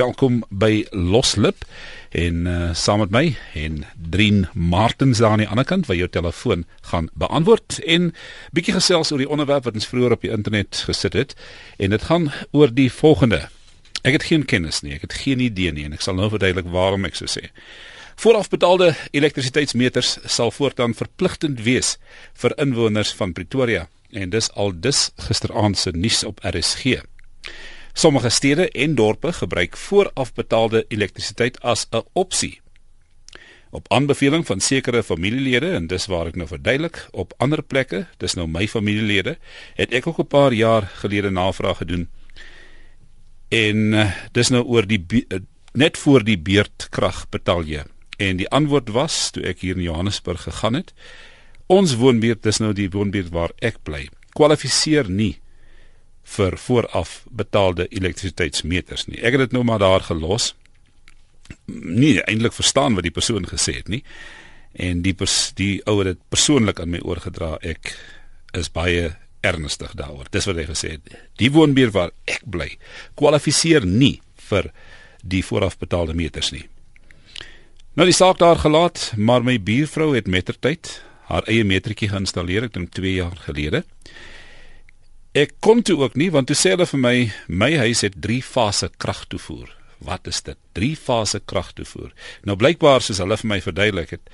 Welkom by Loslip en uh, saam met my en Drien Martins daar aan die ander kant waar jou telefoon gaan beantwoord en bietjie gesels oor die onderwerp wat ons vroeër op die internet gesit het en dit gaan oor die volgende. Ek het geen kennis nie, ek het geen idee nie en ek sal nou verduidelik waarom ek so sê. Voorafbetaalde elektrisiteitsmeters sal voortaan verpligtend wees vir inwoners van Pretoria en dis al dus gisteraand se nuus op RSG. Sommige stede en dorpe gebruik voorafbetaalde elektrisiteit as 'n opsie. Op aanbeveling van sekere familielede en dis waar ek nou verduidelik, op ander plekke, dis nou my familielede, het ek ook 'n paar jaar gelede navraag gedoen. En uh, dis nou oor die uh, net voor die beurtkrag betaal jy. En die antwoord was toe ek hier in Johannesburg gegaan het, ons woonbuurt, dis nou die woonbuurt waar ek bly, kwalifiseer nie vir vooraf betaalde elektrisiteitsmeters nie. Ek het dit nou maar daar gelos. Nie eintlik verstaan wat die persoon gesê het nie. En die pers, die ou het persoonlik aan my oorgedra. Ek is baie ernstig daaroor. Dis wat hy gesê het. Die woonbuur waar ek bly, kwalifiseer nie vir die vooraf betaalde meters nie. Nou die saak daar gelaat, maar my buurvrou het mettertyd haar eie metertjie geïnstalleer, ek dink 2 jaar gelede. Ek kon toe ook nie want toe sê hulle vir my my huis het 3 fase kragtoevoer. Wat is dit? 3 fase kragtoevoer. Nou blykbaar soos hulle vir my verduidelik het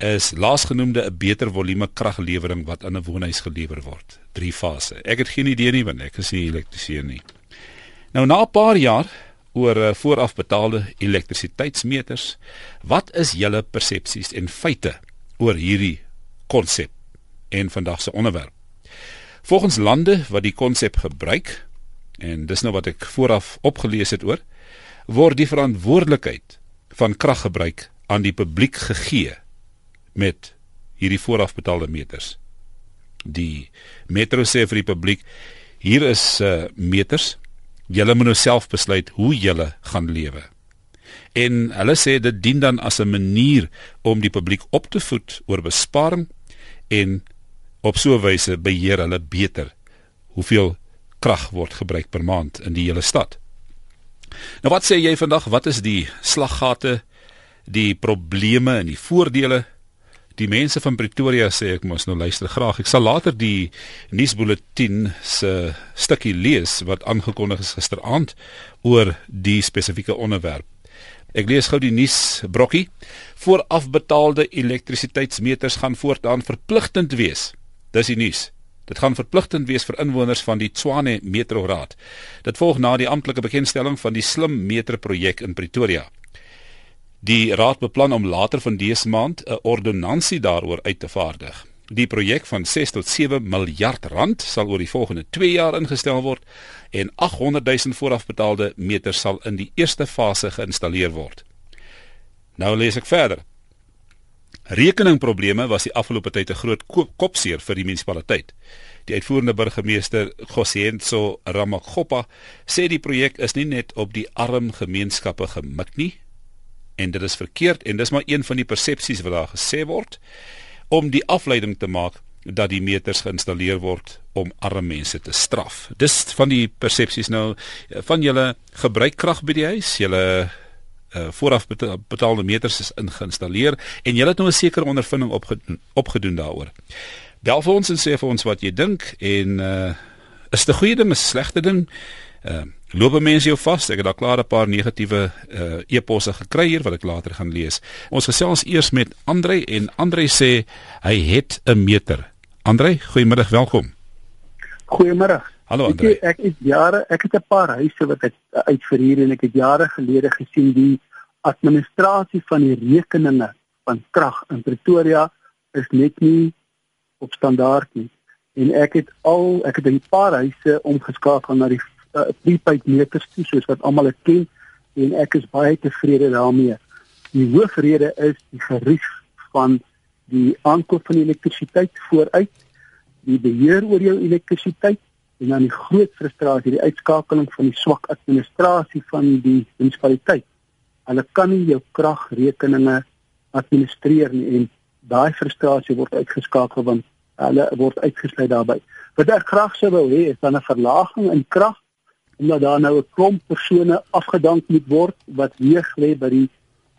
is laasgenoemde 'n beter volume kraglewering wat aan 'n woonhuis gelewer word. 3 fase. Ek het geen idee nie want ek is nie elektriesien nie. Nou na 'n paar jaar oor eh, voorafbetaalde elektrisiteitsmeters, wat is julle persepsies en feite oor hierdie konsep en vandag se onderwerp? Volgens lande wat die konsep gebruik en dis nou wat ek vooraf opgelees het oor, word die verantwoordelikheid van kraggebruik aan die publiek gegee met hierdie voorafbetaalde meters. Die metro sê vir die publiek, hier is uh, meters, julle moet nou self besluit hoe julle gaan lewe. En hulle sê dit dien dan as 'n manier om die publiek op te voed oor besparing en Op so 'n wyse beheer hulle beter hoeveel krag word gebruik per maand in die hele stad. Nou wat sê jy vandag? Wat is die slaggate, die probleme en die voordele? Die mense van Pretoria sê ek mos nou luister graag. Ek sal later die nuusbulletin se stukkie lees wat aangekondig is gisteraand oor die spesifieke onderwerp. Ek lees gou die nuus brokkie. Voorafbetaalde elektrisiteitsmeters gaan voortaan verpligtend wees Dis die nuus. Dit gaan verpligtend wees vir inwoners van die Tshwane Metro Raad. Dit volg na die amptelike bekendstelling van die Slim Metro projek in Pretoria. Die raad beplan om later van dese maand 'n ordonnansie daaroor uit te vaardig. Die projek van 6 tot 7 miljard rand sal oor die volgende 2 jaar ingestel word en 800 000 voorafbetaalde meters sal in die eerste fase geïnstalleer word. Nou lees ek verder. Rekeningprobleme was die afgelope tyd 'n groot kopseer vir die munisipaliteit. Die uitvoerende burgemeester Gosienzo Ramakgopa sê die projek is nie net op die arm gemeenskappe gemik nie en dit is verkeerd en dis maar een van die persepsies wat daar gesê word om die afleiding te maak dat die meters geïnstalleer word om arme mense te straf. Dis van die persepsies nou van julle gebruik krag by die huis, julle uh, vooraf betaalde meters is ingeïnstalleer en jy het nou 'n sekere ondervinding opgedoen, opgedoen daaroor. Bel vir ons en sê vir ons wat jy dink en uh is dit 'n goeie ding of 'n slegte ding? Uh loop mense jou vas? Ek het daar klaar 'n paar negatiewe uh e-posse gekry hier wat ek later gaan lees. Ons gesels eers met Andre en Andre sê hy het 'n meter. Andre, goeiemiddag, welkom. Goeiemôre. Hallo Andre. Ek, ek het jare, ek het 'n paar huise wat ek uitverhuur en ek het jare gelede gesien die administrasie van die rekeninge van krag in Pretoria is net nie op standaard nie. En ek het al ek het 'n paar huise omgeskakel na die uh, prepaid meters toe soos wat almal dit ken en ek is baie tevrede daarmee. Die hoofrede is die gerief van die aankoop van elektrisiteit vooruit, die beheer oor jou elektrisiteit en dan die groot frustrasie die uitskakeling van die swak administrasie van die munisipaliteit. Hulle kan nie jou kragrekeninge administreer nie en daai frustrasie word uitgeskakel want hulle word uitgesluit daarbey. Wat ek graag sou wou hê is dan 'n verlaging in krag omdat daar nou 'n klomp persone afgedank moet word wat weeg lê by die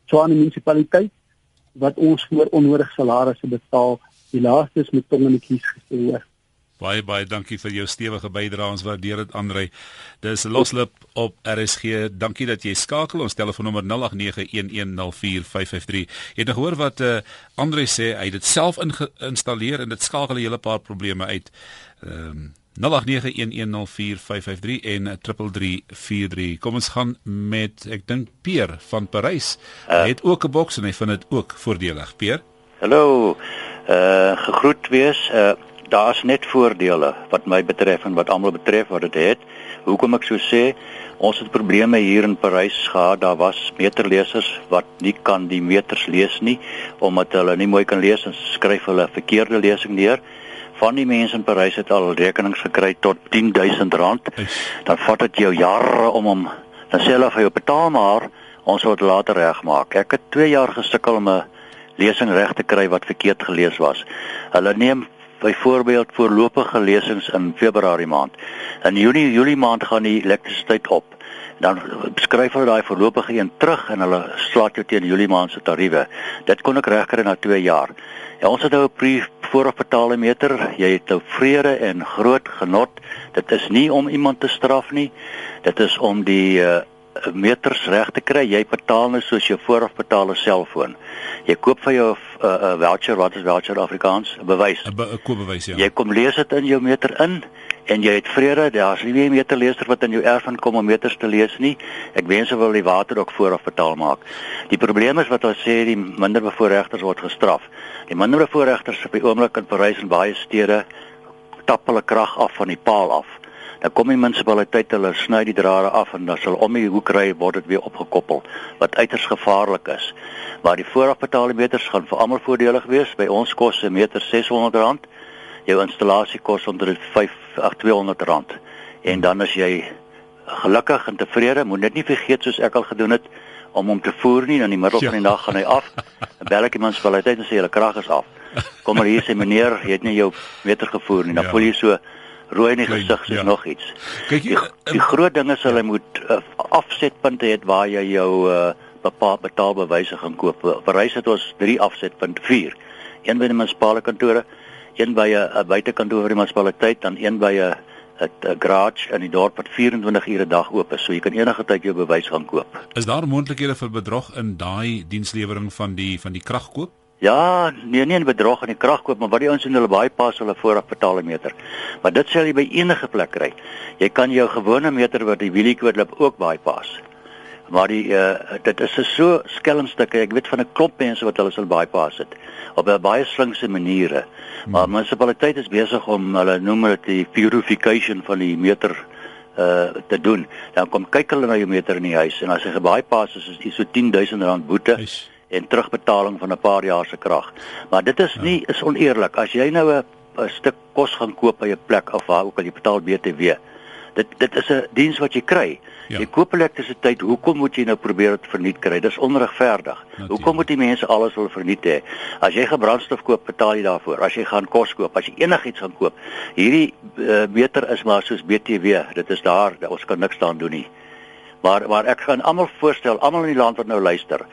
Tshwane munisipaliteit wat ons voor onnodig salarisse betaal. Die laaste is met tong die kies gestoor. Baie baie dankie vir jou stewige bydrae. Ons waardeer dit Andre. Dis Loslip op RSG. Dankie dat jy skakel. Ons telefoonnommer 0891104553. Jy het nog hoor wat uh, Andre sê. Hy het dit self geïnstalleer en dit skakel 'n hele paar probleme uit. Ehm um, 0891104553 en 3343. Kom ons gaan met ek dink Peer van Parys. Uh, hy het ook 'n boks en hy vind dit ook voordelig. Peer. Hallo. Uh gegroet wees. Uh daar's net voordele wat my betref en wat almal betref wat dit het. Hoekom ek so sê, ons het probleme hier in Parys gehad. Daar was meterlesers wat nie kan die meters lees nie omdat hulle nie mooi kan lees en skryf hulle verkeerde lesing neer. Van die mense in Parys het al rekenings gekry tot R10000. Dan vat dit jou jare om hom dan sê hulle vir jou betaal maar ons sal dit later regmaak. Ek het 2 jaar gesukkel om 'n lesing reg te kry wat verkeerd gelees was. Hulle neem byvoorbeeld voorlopige lesings in Februarie maand. In Junie, Julie maand gaan die elektrisiteit op. Dan beskryf hulle daai voorlopige een terug en hulle slaat jou teen Julie maand se tariewe. Dit kon ek regkry na 2 jaar. Ja, ons het nou 'n pre voorafbetaalde meter. Jy het nou vrede en groot genot. Dit is nie om iemand te straf nie. Dit is om die uh, meters reg te kry. Jy betaal net soos jou voorafbetaalde selfoon. Jy koop vir jou 'n uh, uh, voucher, wat is voucher Afrikaans? 'n Bewys. 'n Koopbewys, ja. Jy kom lees dit in jou meter in en jy het vrede. Daar's nie meer 'n meterleser wat in jou erf van kom om meters te lees nie. Ek wens jy wil die water ook voorafbetaal maak. Die probleem is wat ons sê die minderbevoorregters word gestraf. Die minderbevoorregters op die oomblik in Parys en baie stede tap hulle krag af van die paal af dan kom die munisipaliteit hulle sny die drade af en dan sal om die hoek ry word dit weer opgekoppel wat uiters gevaarlik is. Maar die voorafbetaalde meters gaan vir almal voordelig wees. By ons kos 'n meter R600. Jou installasie kos onder 5 ag R200. En dan as jy gelukkig en tevrede, moet net nie vergeet soos ek al gedoen het om hom te voer nie in die middel ja. van die nag gaan hy af. Dan bel ek die munisipaliteit en sê hulle krag is af. Kom maar hier sê meneer, jy het nie jou meter gevoer nie. Dan ja. voel jy so rooi in die gesig is ja. nog iets. Kyk die, die groot ding is hulle ja. moet uh, afsetpunte hê waar jy jou uh, bepaal betaalbewyse gaan koop. Parys het ons 3 afsetpunt 4. Een by die munisipale kantore, een by 'n buitekantoor vir die munisipaliteit dan een by 'n 'n garage in die dorp wat 24 ure 'n dag oop is, so jy kan enige tyd jou bewys gaan koop. Is daar moontlikhede vir bedrog in daai dienslewering van die van die kragkoop? Ja, nee nie 'n bedrog aan die krag koop, maar wat die ouens in hulle baie pas hulle vooraf betaalde meter. Maar dit sal jy by enige plek kry. Jy kan jou gewone meter wat die wielie koop ook baie pas. Maar die uh, dit is so skelmstukke. Ek weet van 'n klop mense wat hulle sal baie pas het op baie slinkse maniere. Maar hmm. munisipaliteit is besig om hulle noem dit die purification van die meter uh te doen. Dan kom kyk hulle na jou meter in die huis en as jy gebaai pas is, is so R10000 boete. Eish en terugbetaling van 'n paar jaar se krag. Maar dit is nie is oneerlik. As jy nou 'n stuk kos gaan koop by 'n plek of waar ook al jy betaal BTW. Dit dit is 'n diens wat jy kry. Ja. Jy koop elektrisiteit, hoekom moet jy nou probeer dit verniet kry? Dis onregverdig. Natuurlijk. Hoekom moet die mense alles wil verniet hê? As jy gebrandstof koop, betaal jy daarvoor. As jy gaan kos koop, as jy enigiets gaan koop, hierdie uh, meter is maar soos BTW. Dit is daar, ons kan niks daaraan doen nie. Maar maar ek gaan almal voorstel, almal in die land wat nou luister,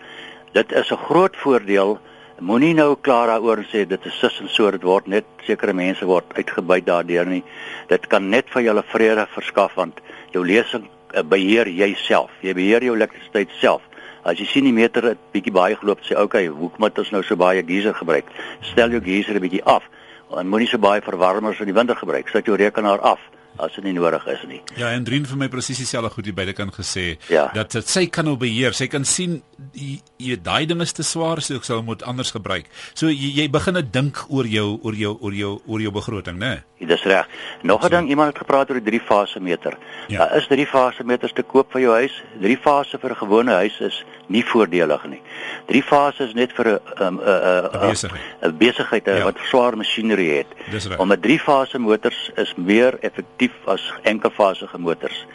dit is 'n groot voordeel. Moenie nou klaar daaroor sê dit is sis en so dit word net sekere mense word uitgebuit daardeur nie. Dit kan net vir julle vrede verskaf want jou lesing uh, beheer jouself. Jy beheer jou elektrisiteit self. As jy sien die meter het bietjie baie geloop, sê okay, hoekom het ons nou so baie geyser gebruik? Stel jou geyser 'n bietjie af. En moenie so baie verwarmers in die winter gebruik. Sit jou rekenaar af as dit nie nodig is nie. Ja, en Drien vir my presies dieselfde goed hier beide kan gesê ja. dat dit sy kan nou beheer. Sy kan sien jy daai ding is te swaar, so ek sal moet anders gebruik. So jy, jy begin net dink oor jou oor jou oor jou oor jou begroting, né? Nee? Dis reg. Nog 'n ding, iemand het gepraat oor die drie fase meter. Ja. Daar is drie fase meters te koop vir jou huis. Drie fase vir 'n gewone huis is nie voordelig nie. Drie fase is net vir 'n 'n 'n 'n besigheid ja. wat swaar masjinerie het. Om 'n drie fase motors is meer effektief as enkelfasige motors.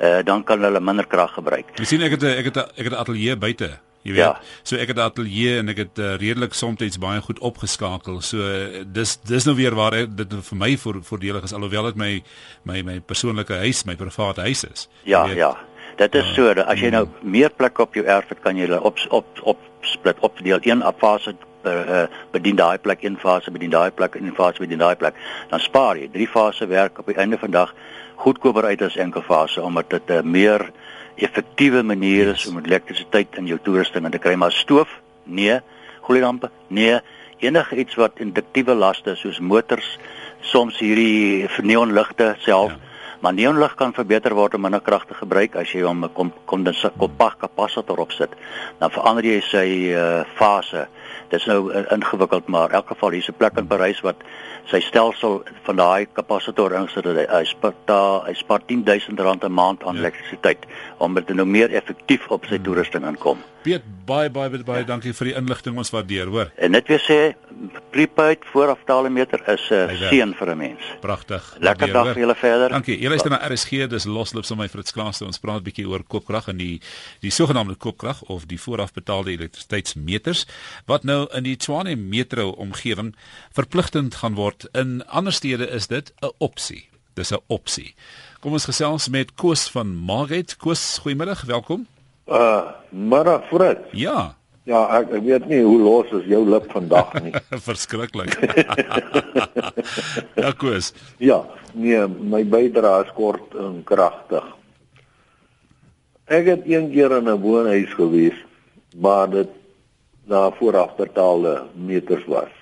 Uh dan kan hulle minder krag gebruik. Jy sien ek het 'n ek het 'n ek het 'n ateljee buite Jy weet, ja. so ek het ateljee en ek het uh, redelik soms baie goed opgeskakel. So uh, dis dis nou weer waar ek, dit vir my voor, voordelig is alhoewel dit my my my persoonlike huis, my private huis is. Ja, ja. Dit is so, as jy nou mm. meer plek op jou erf het, kan jy hulle op op op split op deel 1 fase uh, bedien daai plek een fase bedien daai plek een fase bedien daai plek. Dan spaar jy drie fase werk op die einde van dag goedkoper uit as enkel fase omdat dit 'n uh, meer effektiewe manier is om elektrisiteit in jou toerusting te kry. Maar stoof? Nee. Gloeilampe? Nee. Enige iets wat induktiewe laste soos motors soms hierdie neonligte self ja. Maar neonlig kan verbeter word om minder krag te gebruik as jy hom 'n kom kompak kapasitor opsit. Dan verander jy sy uh, fase. Dit is nou uh, ingewikkeld, maar in elk geval hier's 'n plek in Parys wat sy stelsel van daai kapasitor insit dat hy spaar hy spaar 10000 rand 'n maand aan ja. elektrisiteit om dit nou meer effektief op sy hmm. toerusting aankom. Piet, baie baie baie, baie ja. dankie vir die inligting ons waardeer, hoor. En net weer sê prepaid vooraftale meter is 'n uh, seën vir 'n mens. Pragtig. Lekker dag vir julle verder. Dankie. Jy luister na RSG, dis Loslips om my Fritz Klaas te ons praat 'n bietjie oor koopkrag en die die sogenaamde koopkrag of die voorafbetaalde elektrisiteitsmeters wat nou in die Tshwane metro omgewing verpligtend gaan word word. In ander stede is dit 'n opsie. Dis 'n opsie. Kom ons gesels met Koos van Margate. Koos, goeiemiddag, welkom. Uh, middag Fred. Ja. Ja, ek, ek weet nie hoe los is jou lip vandag nie. Verskriklik. ja, Koos. Ja, nee, my bydrae is kort en kragtig. Ek het een keer in 'n woonhuis gewees waar dit daar vooraf betaalde meters was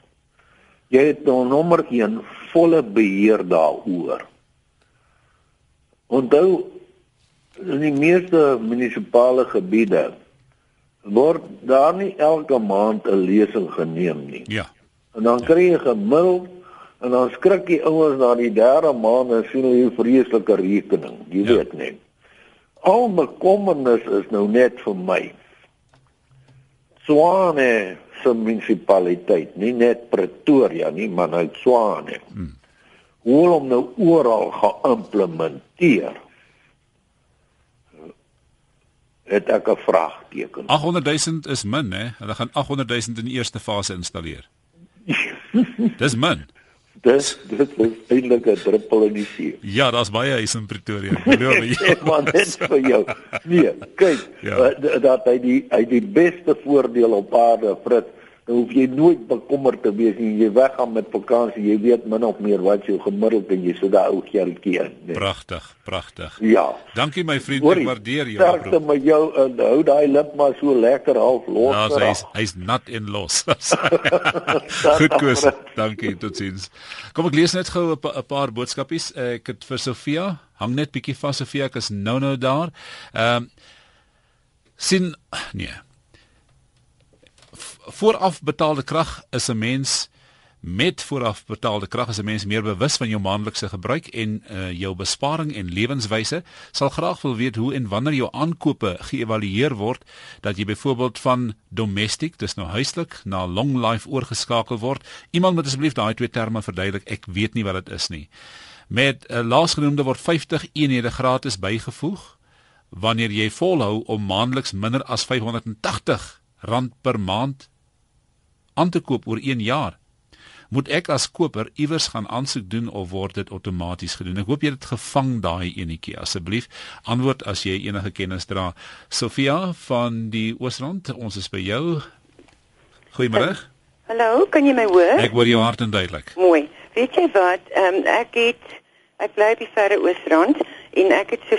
jy het nou nommer 1 volle beheer daaroor. Onthou in die meeste munisipale gebiede word daar nie elke maand 'n lesing geneem nie. Ja. En dan kry jy gemiddeld en dan skrik die ouens na die derde maand en sien hulle 'n vreeslike rekening. Jy ja. weet net. Al my kommernis is nou net vir my. Swane se munisipaliteit, nie net Pretoria nie, maar nou Tshwane. Hmm. Hoe om nou oral geïmplementeer? Het ek 'n vraagteken. 800 000 is min, hè? Hulle gaan 800 000 in die eerste fase installeer. Dis min. Dis dit is eintlik 'n druppel in die see. Ja, daar's baie huise in Pretoria. Glo my. maar net vir jou. Nee, kyk, ja. uh, dat hy die hy die beste voordeel op aarde, Frit, dan hoef jy nooit bekommerd te wees nie. Jy weggaan met vakansie, jy weet min of meer wat jy gemiddeld en jy so daai ou geldjie in. Nee. Pragtig, pragtig. Ja. Dankie my vriend, ek waardeer jou oproep. Dankie met jou en hou daai lip maar so lekker half los. Ja, hy's hy's nat en los. Goed koes. Dankie, totsiens. Kom ek lees net gou 'n paar boodskapies. Ek het vir Sofia, hang net bietjie vas Sofia, ek is nou nou daar. Ehm um, sien nee vooraf betaalde krag is 'n mens met vooraf betaalde krag is 'n mens meer bewus van jou maandelikse gebruik en uh, jou besparing en lewenswyse. Sal graag wil weet hoe en wanneer jou aankope geëvalueer word dat jy byvoorbeeld van domestic dis nou huislik na long life oorgeskakel word. Iemand moet asseblief daai twee terme verduidelik ek weet nie wat dit is nie. Met uh, laasgenoemde word 50 eenhede gratis bygevoeg wanneer jy volhou om maandeliks minder as 580 rand per maand aan te koop oor 1 jaar. Moet ek as koper iewers gaan aansoek doen of word dit outomaties gedoen? Ek hoop jy het gevang daai enetjie asseblief. Antwoord as jy enige kennis dra. Sofia van die Oosrand, ons is by jou. Goeiemôre. Hallo, kan jy my hoor? Ek hoor jou hard en duidelik. Mooi. Weet jy wat? Ehm um, ek het ek bly by Verre Oosrand en ek het so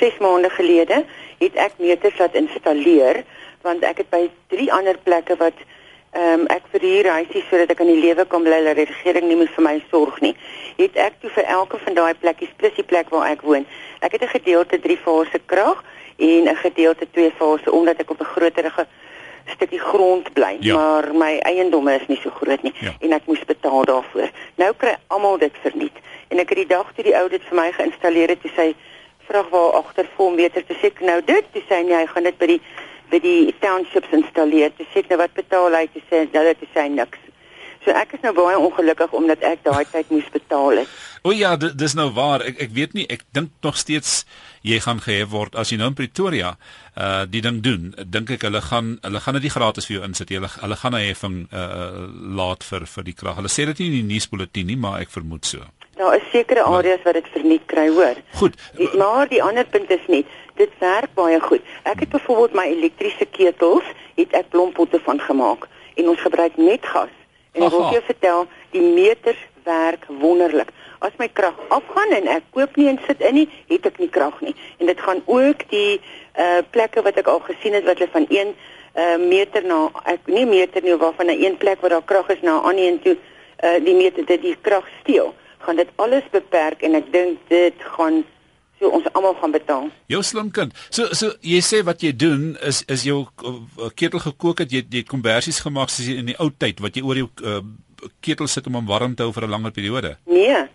6 maande gelede het ek meters laat installeer want ek het by drie ander plekke wat ehm um, ek vir hier huisie sodat ek aan die lewe kan bly, dat die regering nie moet vir my sorg nie. Het ek toe vir elke van daai plekkies plus die plek waar ek woon. Ek het 'n gedeelte 3 fase krag en 'n gedeelte 2 fase omdat ek op 'n groterige stukkie grond bly, ja. maar my eiendomme is nie so groot nie ja. en ek moes betaal daarvoor. Nou kry almal dit verniet. En ek het die dag toe die ou dit vir my geïnstalleer het, toe sy vra waar agter vir hom weet te sê nou dit, toe sê hy hy gaan dit by die by die townships installeer. Dis sê nou wat betaal hy te sê dit is hy niks. So ek is nou baie ongelukkig omdat ek daai tyd moes betaal het. O ja, dis nou waar. Ek ek weet nie, ek dink nog steeds jy gaan gehef word as jy nou in Pretoria uh die ding doen. Dink ek hulle gaan hulle gaan dit nie gratis vir jou insit. Hulle hulle gaan 'n heffing uh laat vir vir die krag. Hulle sê dit nie in die nuusbulletin nie, maar ek vermoed so. Daar is sekere areas wat dit verniet kry, hoor. Goed. Die, maar die ander punt is net, dit werk baie goed. Ek het byvoorbeeld my elektriese ketels, het ek blompotte van gemaak en ons gebruik net gas. En ek wil jou vertel, die meters werk wonderlik. As my krag afgaan en ek koop nie en sit in nie, het ek nie krag nie. En dit gaan ook die uh plekke wat ek al gesien het wat hulle van 1 uh meter na ek nie meter nie waarvan 'n een plek waar daar krag is na 'n ander een toe uh die meter dit die krag steel, gaan dit alles beperk en ek dink dit gaan so ons almal gaan betaal. Jou slim kind. So so jy sê wat jy doen is is jou uh, ketel gekook het jy jy het konversies gemaak soos in die ou tyd wat jy oor jou uh, ketel sit om hom warm te hou vir 'n langer periode. Nee.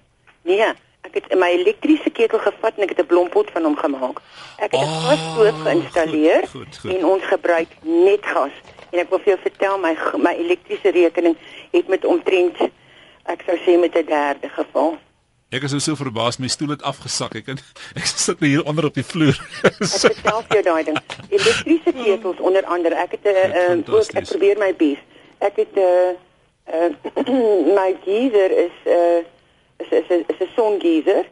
Nee, ek het my elektriese ketel gevat en ek het 'n blompot van hom gemaak. Ek het 'n Oh, gasstoof geïnstalleer goed, goed, goed. en ons gebruik net gas. En ek wil vir jou vertel my my elektriese rekening het met omtrent ek sou sê met 'n derde geval. Ek is nou so verbaas my stoel het afgesak. Ek ek sit nou hier onder op die vloer. Ek vertel vir jou daai ding. Elektriese ketels onder andere. Ek het 'n uh, ook ek probeer my bes. Ek het 'n uh, uh, my geyser is 'n uh, is is is, is 'n songeyser.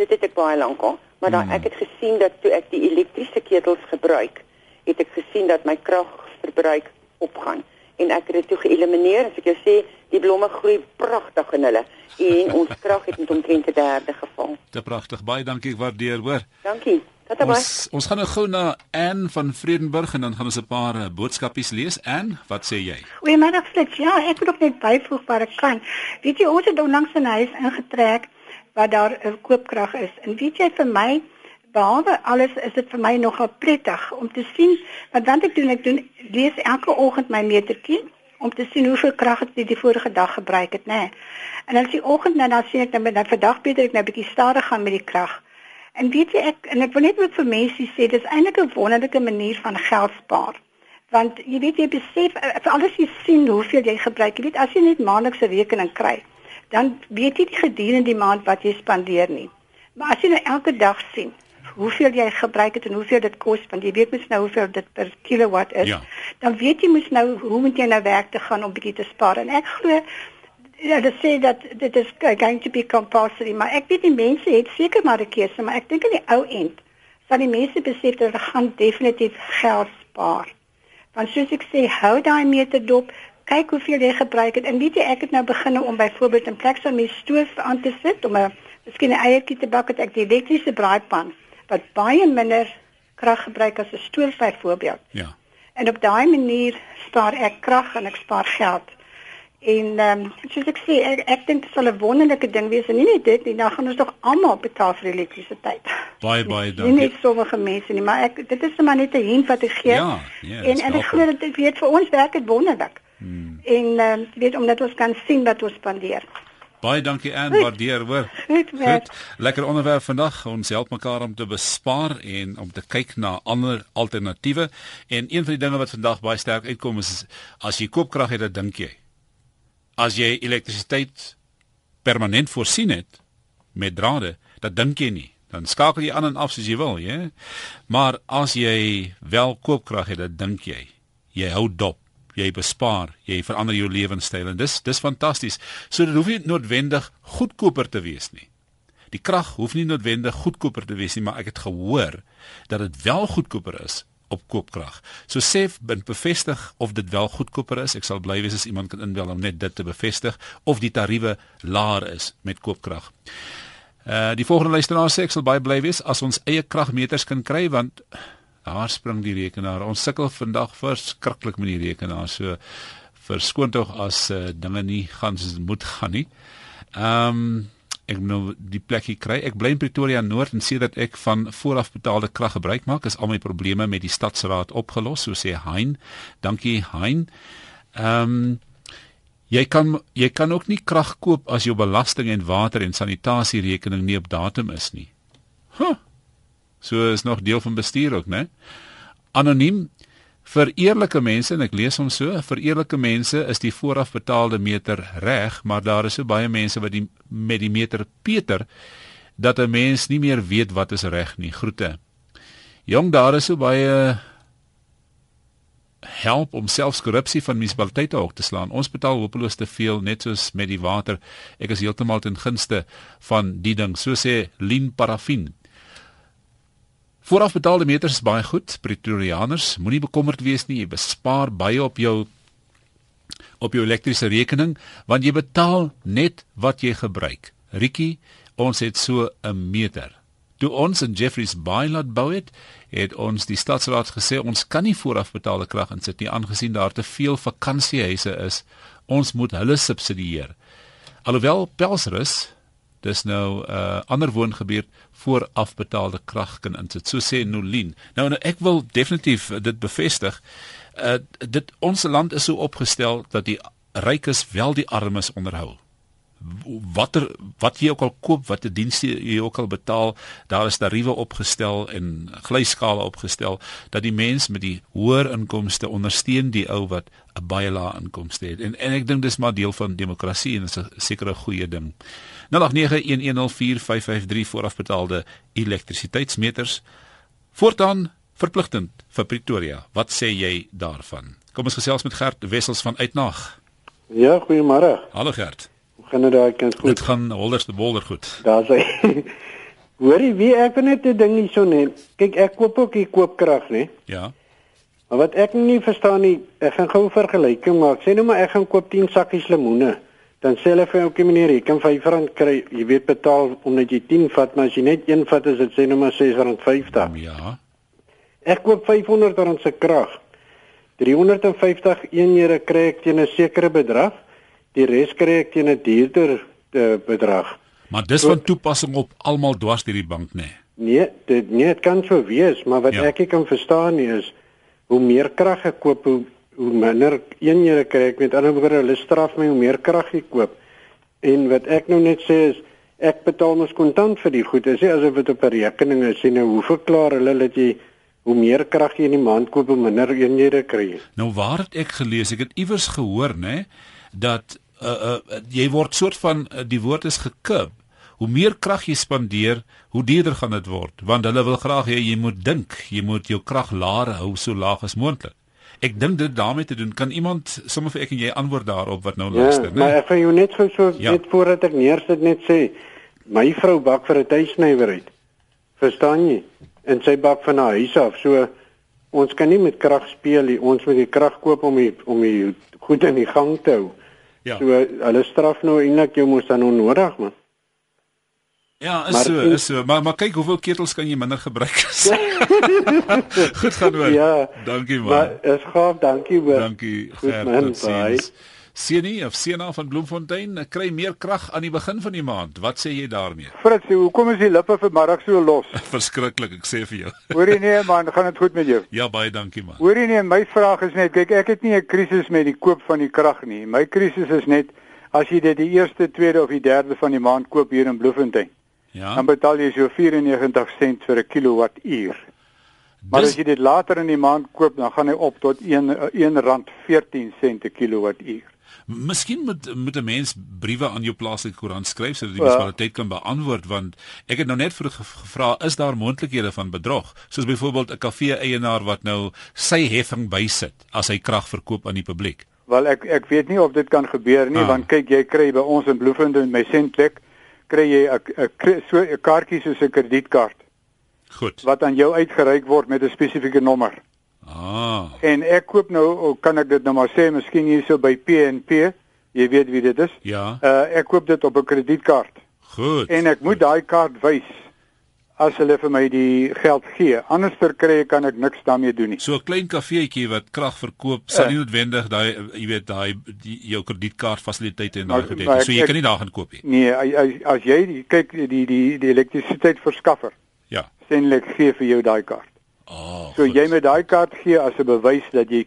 Dit het ek baie lank al, maar dan ek het gesien dat toe ek die elektriese ketels gebruik, het ek gesien dat my kragverbruik opgaan en ek het dit toe geëlimineer. As ek jou sê, die blomme groei pragtig in hulle en ons krag het met omtrent 'n derde geval. Te pragtig. Baie dankie, ek waardeer, hoor. Dankie. Tot dan. Ons ons gaan nou gou na Anne van Vredenburg en dan gaan ons 'n paar uh, boodskapies lees. Anne, wat sê jy? Goeiemiddag Flits. Ja, ek wil ook net byvoeg waar ek kan. Weet jy, ons het onlangs 'n huis ingetrek waar daar 'n koopkrag is. En weet jy vir my behalwe alles is dit vir my nogal prettig om te sien wat dan ek doen ek doen lees elke oggend my metertjie om te sien hoeveel krag ek die, die vorige dag gebruik het, nê. Nee. En as die oggend nou dan sien ek nou dat vandag beter ek nou 'n bietjie stadig gaan met die krag. En weet jy ek en ek wil net ook vir mense sê dis eintlik 'n wonderlike manier van geld spaar. Want jy weet jy besef eh, vir alles jy sien hoeveel jy gebruik. Jy weet as jy net maandelikse rekening kry, dan weet jy nie gedurende die maand wat jy spandeer nie. Maar as jy nou elke dag sien hoeveel jy gebruik het en hoeveel dit kos, want jy weet mos nou hoeveel dit per kilowatt is, Ja. dan weet jy mos nou hoe moet jy nou werk te gaan om bietjie te spaar. En ek glo Ja, dit sê dat dit is going to be compulsory, maar ek weet die mense het seker maar 'n keuse, maar ek dink aan die ou end sal die mense besef dat hulle gaan definitief geld spaar. Want soos ek sê, hou daai meter dop, kyk hoeveel jy gebruik het. En weet jy, ek het nou begin om byvoorbeeld in plek van my stoof aan te sit om 'n miskien 'n eiertjie te bak, het ek die elektriese braaipan wat baie minder krag gebruik as 'n stoof byvoorbeeld. Ja. En op daai manier spaar ek krag en ek spaar geld. En ehm um, soos ek sê, ek, ek dink dit sal 'n wonderlike ding wees en nie net dit nie, dan gaan ons tog almal betaal vir elektrisiteit. Baie baie Nie dankie. net sommige mense nie, maar ek dit is maar net 'n hint wat ek gee. Ja, ja, en en ek glo dit weet vir ons werk dit wonderlik. Hmm. En ehm uh, weet omdat ons kan sien wat ons spandeer. Baie dankie Anne, waardeer, hoor. Goed. Goed. Lekker onderwerp vandag. Ons help mekaar om te bespaar en om te kyk na ander alternatiewe. En een van die dinge wat vandag baie sterk uitkom is as jy koopkrag het, dan dink jy. As jy elektrisiteit permanent voorsien het met drade, dan dink jy nie. Dan skakel jy aan en af soos jy wil, ja. Maar as jy wel koopkrag het, dan dink jy. Jy hou dop jy bespaar, jy verander jou lewenstyl en dis dis fantasties. So dit hoef nie noodwendig goedkoper te wees nie. Die krag hoef nie noodwendig goedkoper te wees nie, maar ek het gehoor dat dit wel goedkoper is op koopkrag. So sê bin bevestig of dit wel goedkoper is. Ek sal bly wees as iemand kan inbel om net dit te bevestig of die tariewe laer is met koopkrag. Uh die volgende luisteraar sê ek sal baie bly wees as ons eie kragmeters kan kry want daar spring die rekenaar. Ons sukkel vandag verskriklik met die rekenaar. So verskoon tog as uh, dinge nie gaan soos dit moet gaan nie. Ehm um, ek nou die plekkie kry. Ek bly in Pretoria Noord en sê dat ek van vooraf betaalde krag gebruik maak. Is al my probleme met die stadsraad opgelos, so sê Hein. Dankie Hein. Ehm um, jy kan jy kan ook nie krag koop as jou belasting en water en sanitasie rekening nie op datum is nie. Huh. So is nog deel van bestuur ook, né? Anoniem vir eerlike mense en ek lees hom so, vir eerlike mense is die voorafbetaalde meter reg, maar daar is so baie mense wat die met die meter Peter dat 'n mens nie meer weet wat is reg nie. Groete. Jong, daar is so baie help om selfs korrupsie van munisipaliteite op te slaan. Ons betaal hopeloos te veel net soos met die water. Ek is heeltemal ten gunste van die ding. So sê Lien Parafin. Voorafbetaalde meters is baie goed. Pretorianers, moenie bekommerd wees nie. Jy bespaar baie op jou op jou elektriese rekening want jy betaal net wat jy gebruik. Rietjie, ons het so 'n meter. Toe ons in Jeffreys Bay laat bou het, het ons die stadsraad gesê ons kan nie voorafbetaalde krag insit nie aangesien daar te veel vakansiehuise is. Ons moet hulle subsidieer. Alhoewel Pelsrus dis nou 'n uh, ander woongebied voorafbetaalde krag kan insit. So sê Nolien. Nou, nou ek wil definitief dit bevestig. Uh dit ons land is so opgestel dat die rykes wel die armes onderhou watter wat jy ook al koop, watter dienste jy ook al betaal, daar is tariewe opgestel en glyskale opgestel dat die mens met die hoër inkomste ondersteun die ou wat 'n baie lae inkomste het. En en ek dink dis maar deel van demokrasie en dit is 'n sekere goeie ding. 0891104553 voorafbetaalde elektrisiteitsmeters voortaan verpligtend vir Pretoria. Wat sê jy daarvan? Kom ons gesels met Gert Wessels van Uitnag. Ja, goeiemôre. Hallo Gert gaan dit daai kind goed. Dit gaan holderste bolder goed. Daar sê Hoorie, wie ek wil net 'n ding hierso net. Kyk, ek koop ook hier koopkrag, nê? Ja. Maar wat ek nie verstaan nie, ek gaan gou vergelyking maak. Sê nou maar ek gaan koop 10 sakkies lemoene. Dan sê hulle vir ouke meneer, jy kan R5 kry. Jy weet betaal omdat jy 10 vat, maar as jy net een vat, is dit sê nou maar R6.50. Ja. Ek koop R500 se krag. 350 eenhede kry ek teen 'n sekere bedrag die res kry ek teen 'n duurder uh, bedrag. Maar dis van toepassing op almal dwars deur die bank nê. Nee. nee, dit nee, dit kan so wees, maar wat ja. ek ek kan verstaan nie is hoe meer krag ek koop, hoe hoe minder eenhede kry ek. Met ander woorde, hulle straf my hoe meer krag ek koop. En wat ek nou net sê is ek betaal mos kontant vir die goed. Dis nie asof dit op 'n rekening is nie. Nou hoe verklaar hulle dat jy hoe meer krag jy in die maand koop, hoe minder eenhede kry jy? Nou waar het ek gelees? Ek het iewers gehoor, nê? dat uh, uh, jy word soort van uh, die woord is gekib. Hoe meer krag jy spandeer, hoe duurder gaan dit word, want hulle wil graag hê jy moet dink, jy moet jou krag laer hou so laag as moontlik. Ek dink dit daarmee te doen. Kan iemand sommer vir ek en jy antwoord daarop wat nou ja, luister, né? Maar ek gaan jou net so so ja. net voordat ek neersit net sê, my vrou bak vir 'n tuisnywerheid. Verstaan jy? En sy bak van haar huis af. So ons kan nie met krag speel nie. Ons moet die krag koop om die, om die goed in die gang te hou. Ja. So hulle straf nou eintlik jou mos dan onnodig man. Ja, is maar, so, is so. Maar maar kyk hoeveel ketels kan jy minder gebruik. Goed gaan hoor. Ja. Dankie man. Maar is gaaf, dankie hoor. Dankie. Goed man. Bye. Sienie of Siena van Bloemfontein kry meer krag aan die begin van die maand. Wat sê jy daarmee? Fritz, hoekom is die lippe vanmiddag so los? Verskriklik, ek sê vir jou. Hoorie nee man, gaan dit goed met jou? Ja, baie dankie man. Hoorie nee, my vraag is net, kyk, ek het nie 'n krisis met die koop van die krag nie. My krisis is net as jy dit die eerste, tweede of die derde van die maand koop hier in Bloemfontein. Ja. Dan betaal jy so 94 sent vir 'n kilowattuur. Maar Dis... as jy dit later in die maand koop, dan gaan hy op tot 1 R1.14 'n kilowattuur. Miskien moet moet 'n mens briewe aan jou plaaslike koerant skryf sodat die munisipaliteit kan beantwoord want ek het nou net vroeg gevra is daar moontlikhede van bedrog soos byvoorbeeld 'n kafee eienaar wat nou sy heffing bysit as hy krag verkoop aan die publiek. Wel ek ek weet nie of dit kan gebeur nie ah. want kyk jy kry by ons in Bloemfontein in my sentplek kry jy 'n so 'n kaartjie soos 'n kredietkaart. Goed. Wat aan jou uitgereik word met 'n spesifieke nommer. Ah. En ek koop nou, kan ek dit nou maar sê, miskien hierso by PNP. Jy weet wie dit is? Ja. Uh ek koop dit op 'n kredietkaart. Goed. En ek moet daai kaart wys as hulle vir my die geld gee. Anders ter kry kan ek niks daarmee doen nie. So 'n klein kafeetjie wat krag verkoop, sal nie noodwendig daai jy weet daai jou kredietkaart fasiliteite en daai gedette. So jy ek, kan nie daar gaan koop nie. Nee, as, as jy die, kyk die die die, die elektrisiteit verskaffer. Ja. Sendlik gee vir jou daai kaart. Oh, so goed. jy met daai kaart gee as 'n bewys dat jy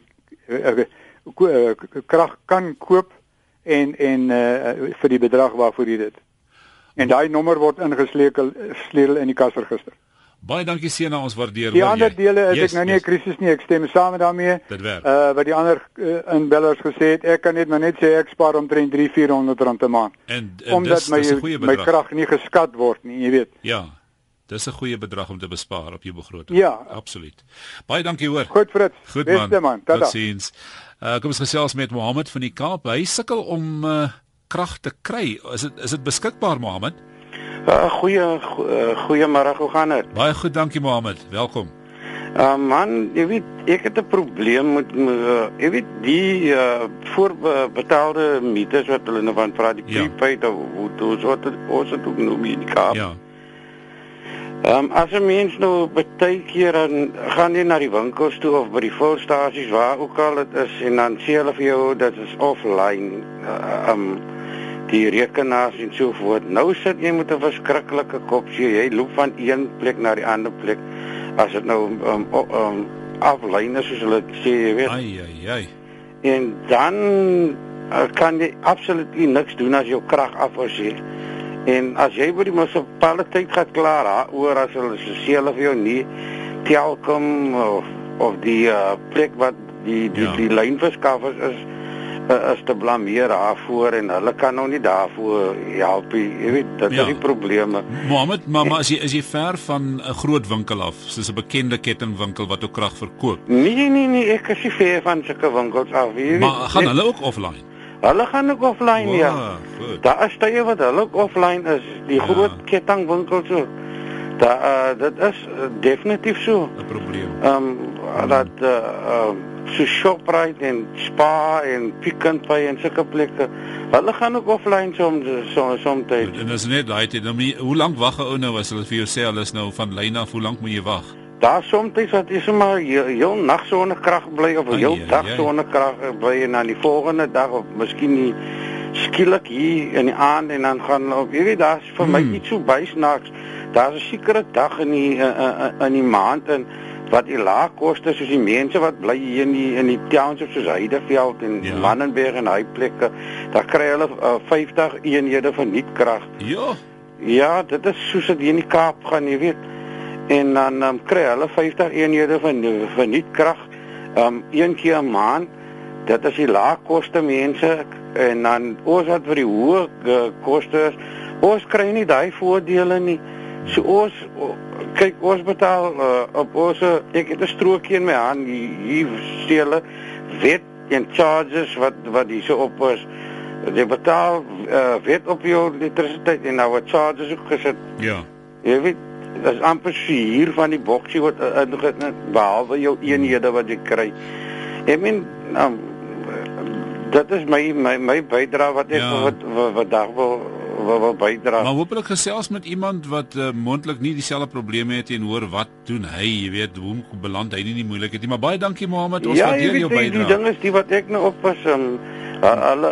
uh, krag kan koop en en uh, vir die bedrag waarvoor jy dit. En daai nommer word ingesleutel sleutel in die kasregister. Baie dankie Sena, ons waardeer Die ander jy. dele is yes, ek nou nie 'n yes. krisis nie, ek stem saam met daarmee. Dit. Uh wat die ander uh, inbellers gesê het, ek kan net maar net sê ek spaar omtrent 3-400 rand 'n maand. En, en omdat dis, my dis my krag nie geskat word nie, jy weet. Ja. Dis 'n goeie bedrag om te bespaar op jou begroting. Ja, absoluut. Baie dankie hoor. Goed Fritz. Goed man. Beste man. Totsiens. Uh kom ons gesels met Mohammed van die Kaap. Hy sukkel om uh krag te kry. Is dit is dit beskikbaar Mohammed? Uh goeie uh, goeiemôre, hoe gaan dit? Baie goed, dankie Mohammed. Welkom. Uh man, jy weet ek het 'n probleem met uh, jy weet die uh voorbetaalde meters wat hulle nou van praat die ja. prepaid of hoe dit wat ons het ook nou in die Kaap. Ja. Ehm um, as 'n mens nou baie keer dan gaan jy na die winkels toe of by die volstasies waar ook al dit is en dan sê hulle vir jou dit is offline ehm uh, um, die rekenaars en so voort. Nou sit jy met 'n verskriklike kop, jy, jy loop van een plek na die ander plek as dit nou ehm um, um, offline is soos hulle sê, jy weet. Ai ai ai. En dan uh, kan jy absoluut niks doen as jou krag af is hier. En as jy by die munisipaliteit gaan klaar oor as hulle se seële vir jou nie telkom of of die uh, plek wat die die, ja. die lyn verskaffers is is te blameer daarvoor en hulle kan nou nie daarvoor help nie. Jy weet, dit ja. is die probleme. Mohammed, mamma, as jy is jy ver van 'n groot winkel af, soos 'n bekende kettingwinkel wat ook krag verkoop? Nee, nee, nee, ek is nie ver van sulke winkels af. Weet. Maar gaan hulle ook offline? Hulle gaan ook offline wow, ja. Daar is tye wat hulle ook offline is. Die ja. groot kettingwinkels ook. Da uh, dit is uh, definitief so 'n probleem. Ehm um, dat uh, uh so Shoprite en Spar en Pick n Pay en sulke plekke. Hulle gaan ook offline soms soms soms. En dis net daai tyd. Nou, hoe lank wag 'n ou nou as hulle vir jou sê hulle is nou van lyn af, hoe lank moet jy wag? Daar soms wat is maar heel nag sonnekrag bly of heel dag sonnekrag bly en dan die volgende dag of miskien nie skielik hier in die aand en dan gaan op jy weet daar's vir hmm. my iets so bysnaaks. Daar's 'n sekere dag in die in, in die maand en wat die lae koste soos die mense wat bly hier in die in die townships soos Heideveld en ja. Mannenberg en hy plekke, daar kry hulle uh, 50 eenhede van nuutkrag. Ja. Ja, dit is soos dit hier in die Kaap gaan, jy weet en dan um, kry hulle 50 eenhede van van nuutkrag um een keer 'n maand dit is die lae koste mense en dan ons wat vir die hoë uh, koste is ons kry nie daai voordele nie so ons kyk ons betaal uh, op ons ek het 'n strokie in my hand hier stele wet en charges wat wat hier so op is jy betaal uh, wet op jou elektrisiteit en nou wat charges ook gesit ja jy weet is amper vier van die boksie wat ingegaan uh, behalwe jou eenhede wat jy kry. Ek meen um, dit is my my my bydrae wat ek ja. wat wat, wat dag wil wat wat bydra. Maar hopelik gesels met iemand wat uh, moontlik nie dieselfde probleme het en hoor wat doen hy, jy weet, hoe beland hy nie in die moeilikheid nie. Maar baie dankie Mohammed, ons ja, waardeer jou bydrae. Ja, die ding is die wat ek nou oppas um, alle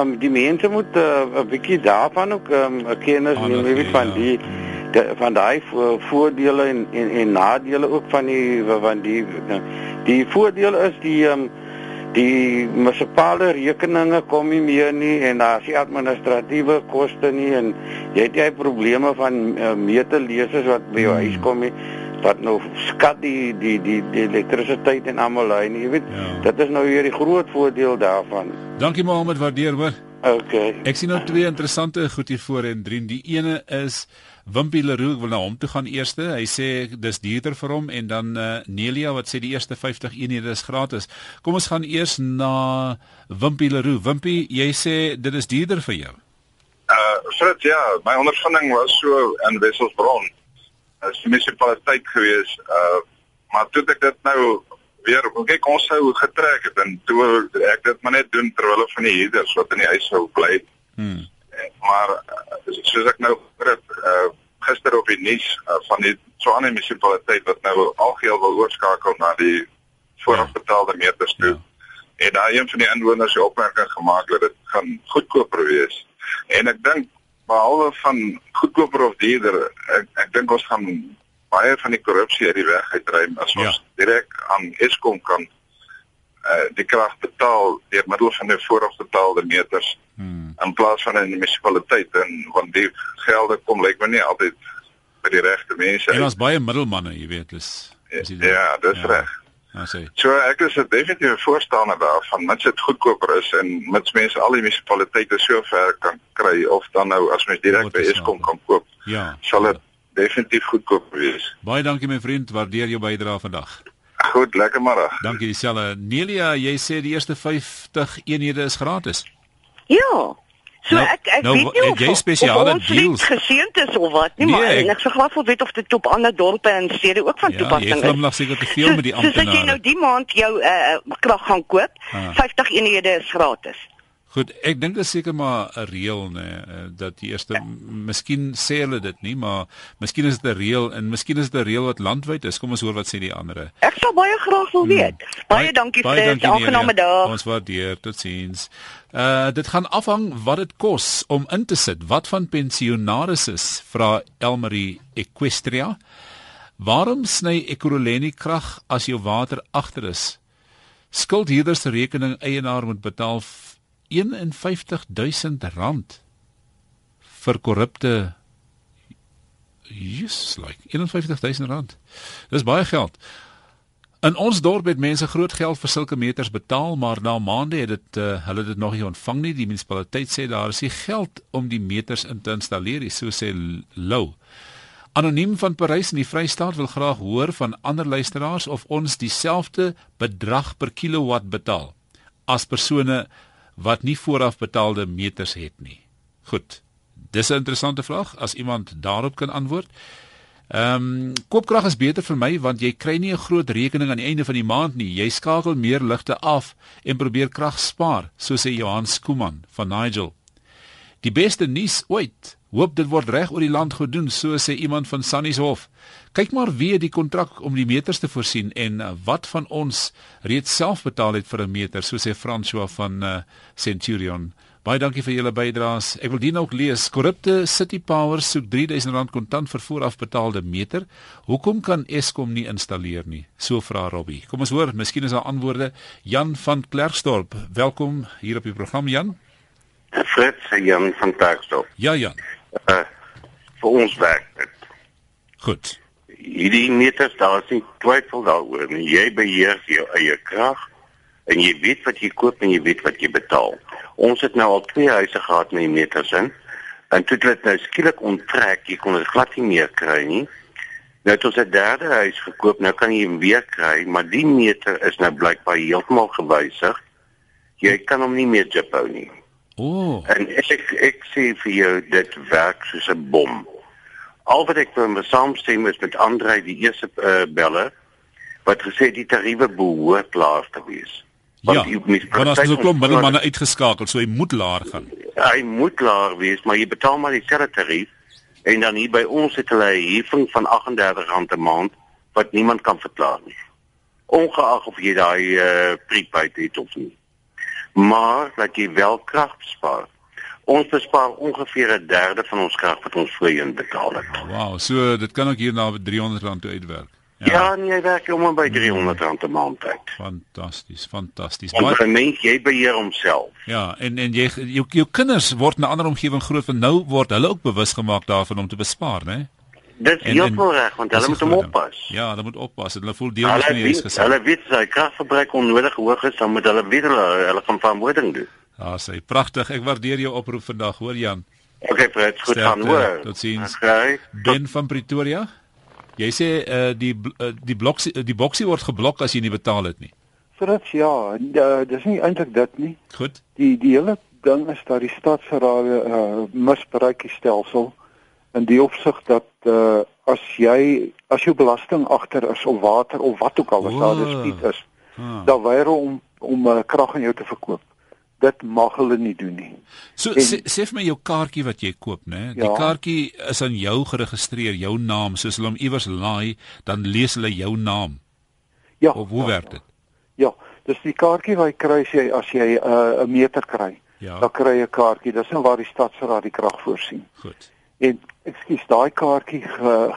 um, die mense moet uh, 'n bietjie daarvan ook um, kennis neem, weet van ja. die de, van daai voordele en, en en nadele ook van die van die die voordele is die um, die munisipale rekeninge kom nie meer nie en daar is administratiewe koste nie en jy het jy probleme van uh, meterlesers wat by jou hmm. huis kom nie wat nou skat die die die die elektrisiteit en almal hy jy weet ja. dit is nou weer die groot voordeel daarvan dankie Mohammed waardeer hoor okay ek sien nou twee interessante goed hier voor en drie die ene is Wimpie Leroux wil na hom toe gaan eerste. Hy sê dis duurder vir hom en dan uh, Nelia wat sê die eerste 50 eenhede is gratis. Kom ons gaan eers na Wimpie Leroux. Wimpie, jy sê dit is duurder vir jou. Uh Frit, ja, my ondervinding was so in Wesselsbron. As munisipaliteit gewees, uh maar toe ek dit nou weer kyk ons sou getrek het en toe ek dit maar net doen terwyl hulle van die huurders wat in die huis sou bly. Hmm maar uh, soos ek nou gehoor het uh, gister op die nuus uh, van die Tshwane munisipaliteit wat nou algeheel wil oorskakel na die voorafbetaalde meters toe. Ja. En daai een van die inwoners het opmerking gemaak dat dit gaan goedkoper wees. En ek dink behalwe van goedkoper of duurder, ek ek dink ons gaan baie van die korrupsie uit die weg uitruim as ons ja. direk aan Eskom kan uh, die krag betaal deur middel van die voorafbetaalde meters hmm. In plaas van in die munisipaliteit en want die gelde kom lyk my nie altyd by die regte mense. En ons baie middelmanne, jy weet, dis Ja, dis ja. reg. Ja, sê. So ek is definitief 'n voorstander daarvan, mits dit goedkoper is en mits mense al die munisipaliteite so ver kan kry of dan nou as mens direk by Eskom kan koop. Ja. Sal dit definitief goedkoop wees. Baie dankie my vriend, waardeer jou bydrae vandag. Goed, lekker middag. Dankie dieselfde. Nelia, jy sê die eerste 50 eenhede is gratis. Ja. So nou, ek ek nou, weet nie of jy spesiale deals geseend is of wat nie, nee, maar ek, ek sê glad wil weet of dit op ander dorpe en stede ook van ja, toepassing is. Ja, jy glimlag seker te veel met die amptenare. So as jy nou die maand jou uh, krag gaan koop, ah. 50 eenhede is gratis. Goed, ek dink dit is seker maar 'n reël nê nee, dat die eerste miskien sê hulle dit nie, maar miskien is dit 'n reël en miskien is dit 'n reël wat landwyd is. Kom ons hoor wat sê die ander. Ek sou baie graag wil weet. Hmm. Baie, baie dankie vir dit. Aangename dag. Ons waardeer. Totsiens. Uh dit gaan afhang wat dit kos om in te sit. Wat van pensionarises vra Elmarie Equestria? Waarom sny Ekurhuleni krag as jou water agter is? Skuldhuurders se rekening eienaar moet betaal 51000 rand vir korrupte Jesus, like 51000 rand. Dis baie geld. In ons dorp het mense groot geld vir sulke meters betaal, maar na maande het dit uh, hulle dit nog nie ontvang nie. Die munisipaliteit sê daar is nie geld om die meters in te installeer nie, so sê Lou. Anoniem van Parys in die Vrystaat wil graag hoor van ander luisteraars of ons dieselfde bedrag per kilowatt betaal as persone wat nie vooraf betaalde meters het nie. Goed. Dis 'n interessante vraag as iemand daarop kan antwoord. Ehm um, koopkrag is beter vir my want jy kry nie 'n groot rekening aan die einde van die maand nie. Jy skakel meer ligte af en probeer krag spaar, so sê Johan Skooman van Nigel. Die beste nuus ooit. Hoop dit word reg oor die land gedoen, so sê iemand van Sannieshof. Kyk maar wie die kontrak om die meters te voorsien en uh, wat van ons reeds self betaal het vir 'n meter, so sê François van uh, Centurion. Baie dankie vir julle bydraes. Ek wil dit ook lees. Korrupte City Power soek R3000 kontant vir voorafbetaalde meter. Hoekom kan Eskom nie installeer nie? So vra Robbie. Kom ons hoor, miskien is daar antwoorde. Jan van Klerksdorp, welkom hier op die program Jan. Fred Jan van Klerksdorp. Ja Jan. Uh, vir ons werk dit. Goed hierdie meters daar is nie twyfel daaroor nie. Jy beheer jou eie krag en jy weet wat jy koop en jy weet wat jy betaal. Ons het nou al twee huise gehad met die meters in. En toe het nou skielik onttrek, jy kon dit glad nie meer kry nie. Nou het ons 'n derde huis gekoop, nou kan jy hom weer kry, maar die meter is nou blykbaar heeltemal gewysig. Jy kan hom nie meer jiphou nie. Ooh. En ek ek sê vir jou dit werk soos 'n bom. Al wat ek van saamstem is met Andre die eerste uh, beller wat gesê die tariewe behoort laag te wees. Want ja, want as jy klop middelmanne uitgeskakel, so hy moet laag gaan. Hy moet laag wees, maar jy betaal maar dieselfde tarief en dan hier by ons het hulle 'n heffing van R38 'n maand wat niemand kan verklaar nie. Ongeag of jy daai uh, prepaid het of nie. Maar dat jy wel krag spaar. Ons bespaar ongeveer 'n derde van ons krag wat ons voorheen betaal het. Wow, so dit kan ook hier na R300 toe uitwerk. Ja, ja nee, werk om by R300 'n maand uit. Fantasties, fantasties. Maar mens jy beheer homself. Ja, en en jy jou, jou kinders word in 'n ander omgewing groot en nou word hulle ook bewus gemaak daarvan om te bespaar, né? Dit is heeltemal reg want hulle moet hom oppas. Ja, hulle moet oppas. Hulle voel deel van die huis gesê. Hulle weet sy kragverbruik onnodig hoog is, dan moet hulle weer hulle, hulle gaan verantwoording doen. Ja, sê pragtig. Ek waardeer jou oproep vandag, hoor Jan. Okay, Fred, goed Sterkte, gaan hoor. Totsiens. Okay. Ben van Pretoria. Jy sê uh, die uh, die blok die boksie word geblok as jy nie betaal het nie. Fred, ja, uh, dis nie eintlik dit nie. Goed. Die die hele ding is dat die stadsraad uh, misbruik die stelsel in die opsig dat uh, as jy as jou belasting agter is op water of wat ook al as daar dispuut is, ah. dan weier om om uh, krag aan jou te verkoop dit mag hulle nie doen nie. So en, sê, sê vir my jou kaartjie wat jy koop, né? Die ja, kaartjie is aan jou geregistreer, jou naam, soos hulle hom iewers laai, dan lees hulle jou naam. Ja. Of hoe ja, werk dit? Ja, dis die kaartjie wat jy kry as jy as jy 'n uh, meter kry. Ja. Dan kry jy 'n kaartjie. Dis nou waar die stadsraad die krag voorsien. Goed. En ekskuus, daai kaartjie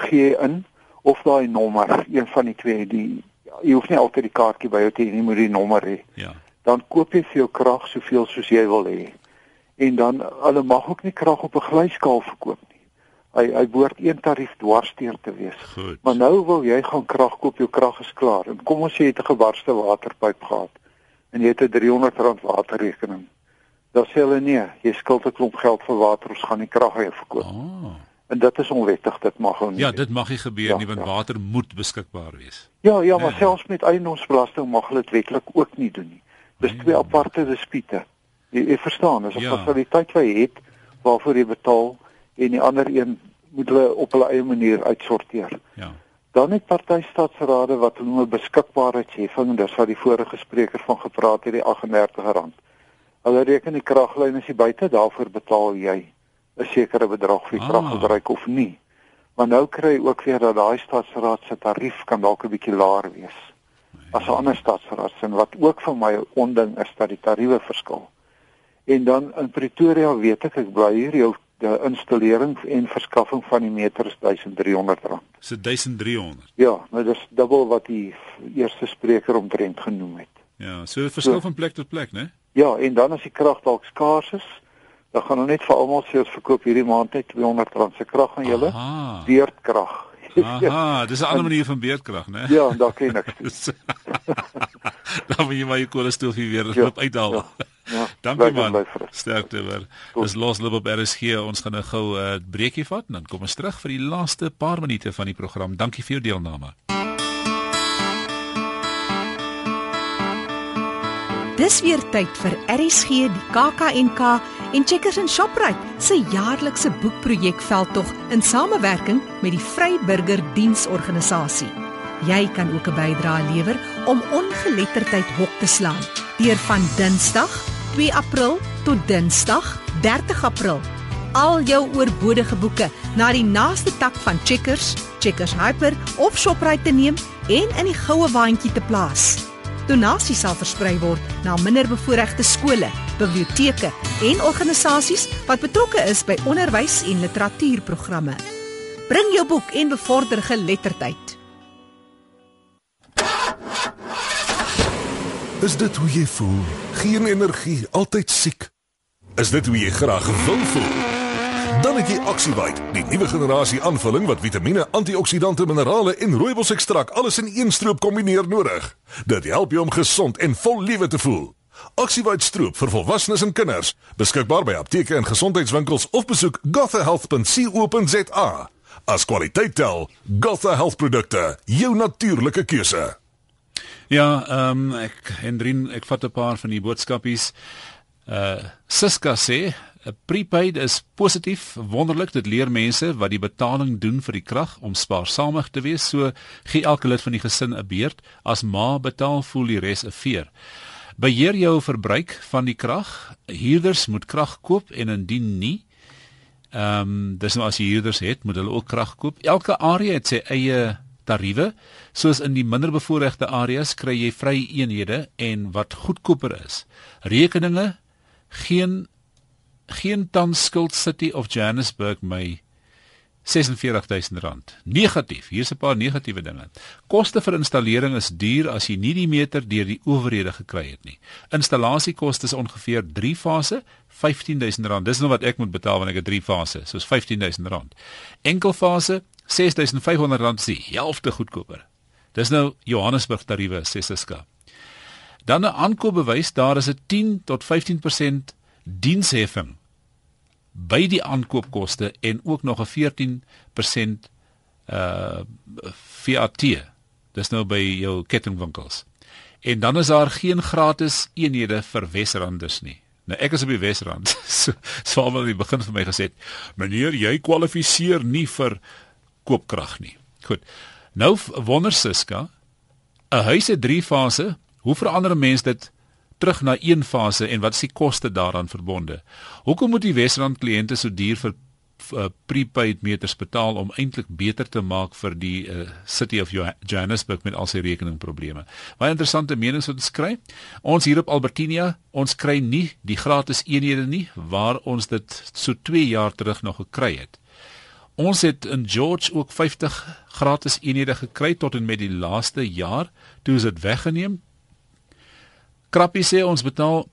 gee in of daai nommer, een van die twee, die jy hoef nie altyd die kaartjie by jou te hê nie, moet die nommer hê. Ja dan koop jy vir jou krag soveel soos jy wil hê. En dan hulle mag ook nie krag op 'n glyskaal verkoop nie. Hy hy behoort een tarief dwarsteer te wees. Goed. Maar nou wil jy gaan krag koop, jou krag is klaar. En kom ons sê jy het 'n gebarste waterpyp gehad en jy het 'n R300 waterrekening. Dan sê hulle nee, jy skuld 'n klomp geld vir water, ons gaan die krag jou verkoop. Oh. En dit is onwettig, dit mag nie. Ja, dit mag nie gebeur ja, nie want ja. water moet beskikbaar wees. Ja, ja, maar nee. selfs met eiendomsbelasting mag hulle dit wetlik ook nie doen nie. Dis nee. twee aparte dispute. Jy, jy verstaan, as 'n ja. fasiliteit wat jy het waarvoor jy betaal en die ander een moet hulle op hulle eie manier uitsorteer. Ja. Dan het party staatsrade wat hulle noem beskikbaarheidsheffing dis wat die vorige spreker van gepraat het, die R38. Hulle reken die kraglyne is buite, daarvoor betaal jy 'n sekere bedrag vir ah. kraggebruik of nie. Maar nou kry ook weer dat daai staatsraad se tarief kan dalk 'n bietjie laer wees as 'n ander staatsraad se wat ook vir my 'n onding is dat die tariewe verskil. En dan in Pretoria weet ek ek bly hier jou die installering en verskaffing van die meter is R1300. So 1300. Ja, nou dis dubbel wat die eerste spreker omtrent genoem het. Ja, so dit verskil so, van plek tot plek, né? Ja, en dan as die krag dalk skaars is, dan gaan hulle net vir almal sê ons verkoop hierdie maand net R200 se krag aan julle. Beurtkrag. Aha, dis 'n ander manier van beurtkrag, né? Ja, daar ken niks. dan moet jy my koolstof weer ja, uithaal. Ja. Ja, Dankie man. Sterkte weer. Dis losloop op RSG. Ons gaan nou gou 'n uh, breekie vat en dan kom ons terug vir die laaste paar minute van die program. Dankie vir jou deelname. Dis weer tyd vir RSG, die KAKNK en Checkers and Shoprite se jaarlikse boekprojek veldtog in samewerking met die Vryburger Diensorganisasie. Jy kan ook 'n bydrae lewer om ongeletterdheid hok te slaan deur van Dinsdag 2 April tot Dinsdag 30 April al jou oorbodige boeke na die naaste tak van Checkers, Checkers Hyper of Shoprite te neem en in die goue waandjie te plaas. Donasies sal versprei word na minderbevoorregte skole, biblioteke en organisasies wat betrokke is by onderwys en literatuurprogramme. Bring jou boek en bevorder geletterdheid. Is dit hoe jy voel? Geen energie, altyd siek. Is dit hoe jy graag wil voel? Dan het jy Oxivite, die nuwe generasie aanvulling wat vitamiene, antioksidante, minerale en rooibos-ekstrak alles in een stroop kombineer nodig. Dit help jou om gesond en vol lewe te voel. Oxivite stroop vir volwassenes en kinders, beskikbaar by apteke en gesondheidswinkels of besoek gothahealth.co.za. As kwaliteit tel, Gotha Health produkte, jou natuurlike keuse. Ja, ehm um, ek Hendrin, ek vat 'n paar van die boodskapies. Uh Siska sê prepaid is positief, wonderlik. Dit leer mense wat die betaling doen vir die krag om spaarsamig te wees. So gee elke lid van die gesin 'n beurt. As ma betaal, voel die res 'n veer. Beheer jou verbruik van die krag. Huurders moet krag koop en indien nie, ehm um, dis nou as jy huurders het, moet hulle ook krag koop. Elke area het sy eie tariewe. Soos in die minderbevoorregte areas kry jy vrye eenhede en wat goedkoper is. Rekeninge geen geen tans skuld City of Johannesburg my R46000. Negatief. Hier's 'n paar negatiewe dinge. Koste vir installering is duur as jy nie die meter deur die owerhede gekry het nie. Installasiekoste is ongeveer 3 fase, R15000. Dis nou wat ek moet betaal wanneer ek 'n 3 fase, soos R15000. Enkel fase R6500 is die helfte goedkoper. Dis nou Johannesburg tariewe Sessiska. Dan 'n aankoopbewys, daar is 'n 10 tot 15% diensheffing by die aankoopkoste en ook nog 'n 14% uh VAT. Dis nou by jou kettingwinkels. En dan is daar geen gratis eenhede vir Wesranders nie. Nou ek is op die Wesrand. So sou wel in die begin vir my gesê, "Meneer, jy kwalifiseer nie vir koopkrag nie." Goed. Nou wonder Siska, 'n huis het 3 fases. Hoe verander 'n mens dit terug na een fase en wat is die koste daaraan verbonde? Hoekom moet die Wesrand kliënte so duur vir uh, prepaid meters betaal om eintlik beter te maak vir die uh, City of Johannesburg met al sy rekeningprobleme? Baie interessante menings wat ons kry. Ons hier op Albertinia, ons kry nie die gratis eenhede nie waar ons dit so 2 jaar terug nog gekry het. Ons het in George ook 50 gratis eenhede gekry tot en met die laaste jaar toe is dit weggeneem. Krappie sê ons betaal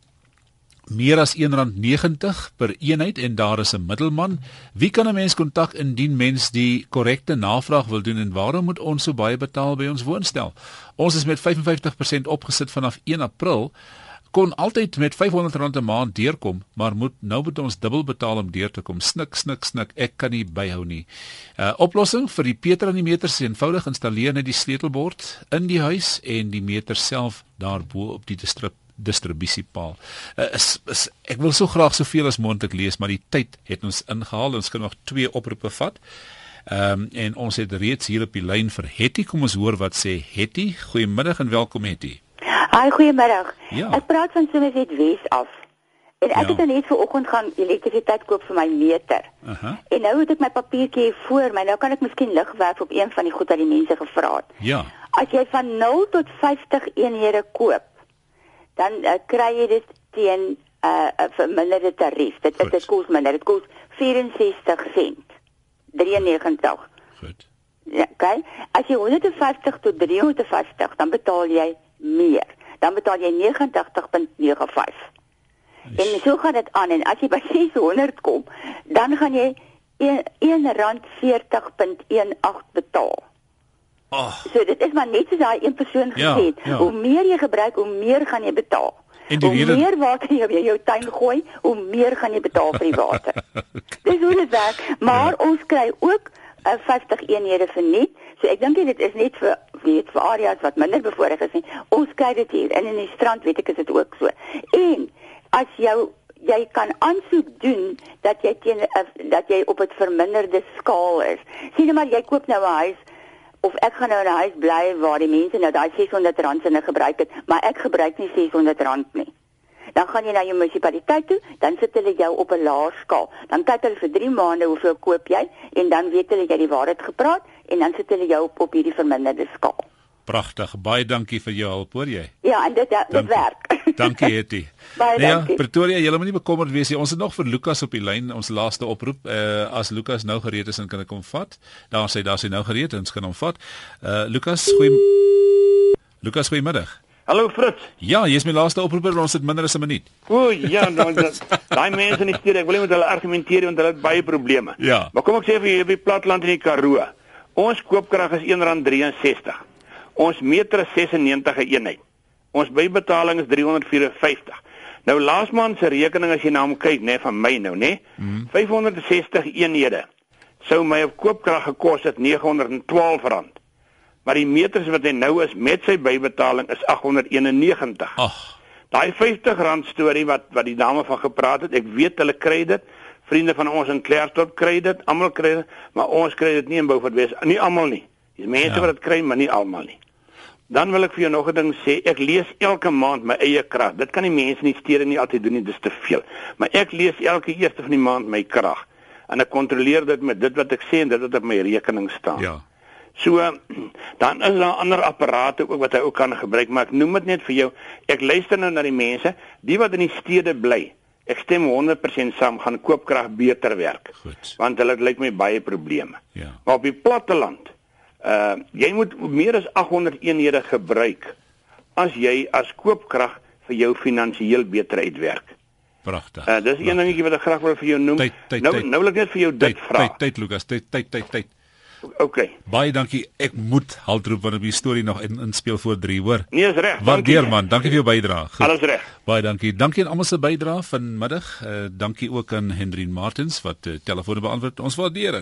meer as R1.90 per eenheid en daar is 'n middelman. Wie kan 'n mens kontak indien mens die korrekte navraag wil doen en waarom moet ons so baie betaal by ons woonstel? Ons is met 55% opgesit vanaf 1 April kon altyd met R500 'n maand deurkom, maar moet nou moet ons dubbel betaal om deur te kom. Snik snik snik, ek kan nie byhou nie. Uh oplossing vir die Peter aan die meter se eenvoudig installeer net die sleutelbord in die huis en die meter self daarbo op die distrib distribusiepaal. Uh, is, is ek wil so graag soveel as moontlik lees, maar die tyd het ons ingehaal. Ons kan nog twee oproepe vat. Ehm um, en ons het reeds hier op die lyn vir Hetty. Kom ons hoor wat sê Hetty. Goeiemiddag en welkom Hetty. Haai, goeiemiddag. Ja. Ek praat van Somerset Wes af. En ek ja. het net vanoggend gaan elektrisiteit koop vir my meter. Uh -huh. En nou het ek my papiertjie voor my. Nou kan ek miskien lig werf op een van die goed wat die mense gevra het. Ja. As jy van 0 tot 50 eenhede koop, dan uh, kry jy dit teen 'n uh, uh, verminderde tarief. Dit is dit kos minder. Dit kos 64 sent. 93. Goed. Ja, okay. As jy 150 tot 350, dan betaal jy meer dan betaal jy 89.95. En so gaan dit aan en as jy by 600 kom, dan gaan jy R1.40.18 betaal. Oh. So dit is maar net so daai een persoon ja, gesê, ja. hoe meer jy gebruik, hoe meer gaan jy betaal. En hoe rede... meer water jy in jou tuin gooi, hoe meer gaan jy betaal vir die water. Dis hoe dit werk, maar ja. ons kry ook uh, 50 eenhede verniet. So ek dink dit is net vir weet vir areas wat minder bevoordeel is nie. Ons kry dit hier en in die strand weet ek is dit ook so. En as jou jy kan aansoek doen dat jy teen uh, dat jy op 'n verminderde skaal is. Sien nou maar jy koop nou 'n huis of ek gaan nou in 'n huis bly waar die mense nou daai R600 sinne gebruik het, maar ek gebruik nie R600 nie. Dan gaan jy na jou munisipaliteit toe, dan sit hulle jou op 'n laer skaal. Dan kyk hulle vir 3 maande hoeveel koop jy en dan weet hulle jy die waarheid gepraat en dan sit hulle jou op op hierdie verminderde skaal. Pragtig. Baie dankie vir jou hulp, hoor jy? Ja, en dit dit werk. Dankie Hetty. Baie nee, dankie. Ja, Pretoria, jy moet nie bekommerd wees nie. Ons het nog vir Lukas op die lyn, ons laaste oproep. Uh as Lukas nou gereed is, dan kan ek hom vat. Daar sê daar sê nou gereed, ons kan hom vat. Uh Lukas, goeie Lukas, goeiemiddag. Hallo Fritz. Ja, jy's my laaste oproeper, ons het minder as 'n minuut. O ja, nou daai mense in die stede, ek wil nie met hulle argumenteer want hulle het baie probleme. Ja. Maar kom ek sê vir julle, op die platteland in die Karoo, ons koopkrag is R1.63. Ons meter is 96 'n eenheid. Ons bybetaling is 354. Nou laas maand se rekening as jy na hom kyk, nê, nee, van my nou, nê? Nee, 560 eenhede sou my op koopkrag gekos het R912. Maar die meters wat hy nou is met sy bybetaling is 891. Ag. Daai R50 storie wat wat die dame van gepraat het, ek weet hulle kry dit. Vriende van ons in Klerksdorp kry dit, almal kry dit, maar ons kry dit nie in Beaufort Wes, nie almal nie. Dis mense ja. wat dit kry, maar nie almal nie. Dan wil ek vir jou nog 'n ding sê. Ek lees elke maand my eie krag. Dit kan die mense nie stede nie altyd doen nie, dis te veel. Maar ek lees elke eerste van die maand my krag. En ek kontroleer dit met dit wat ek sê en dit wat op my rekening staan. Ja. So dan is daar ander apparate ook wat hy ook kan gebruik, maar ek noem dit net vir jou. Ek luister nou na die mense, die wat in die stede bly. Ek stem 100% saam gaan koopkrag beter werk. Goed. Want hulle lyk my baie probleme. Ja. Maar op die platteland Uh jy moet meer as 800 eenhede gebruik as jy as koopkrag vir jou finansiëel beter uitwerk. Pragtig. Uh dis een dingetjie wat ek graag wil vir jou noem. Tyd, tyd, nou tyd. nou wil ek net vir jou dit tyd, vra. Tyd, tyd Lukas, tyd, tyd, tyd, tyd. OK. Baie dankie. Ek moet haltroep wanneer die storie nog in inspel voor 3, hoor. Nee, is reg. Waardeer man. Dankie vir jou bydrae. Alles reg. Baie dankie. Dankie aan almal se bydrae vanmiddag. Uh dankie ook aan Hendrien Martins wat uh, telefone beantwoord. Ons waardeer dit.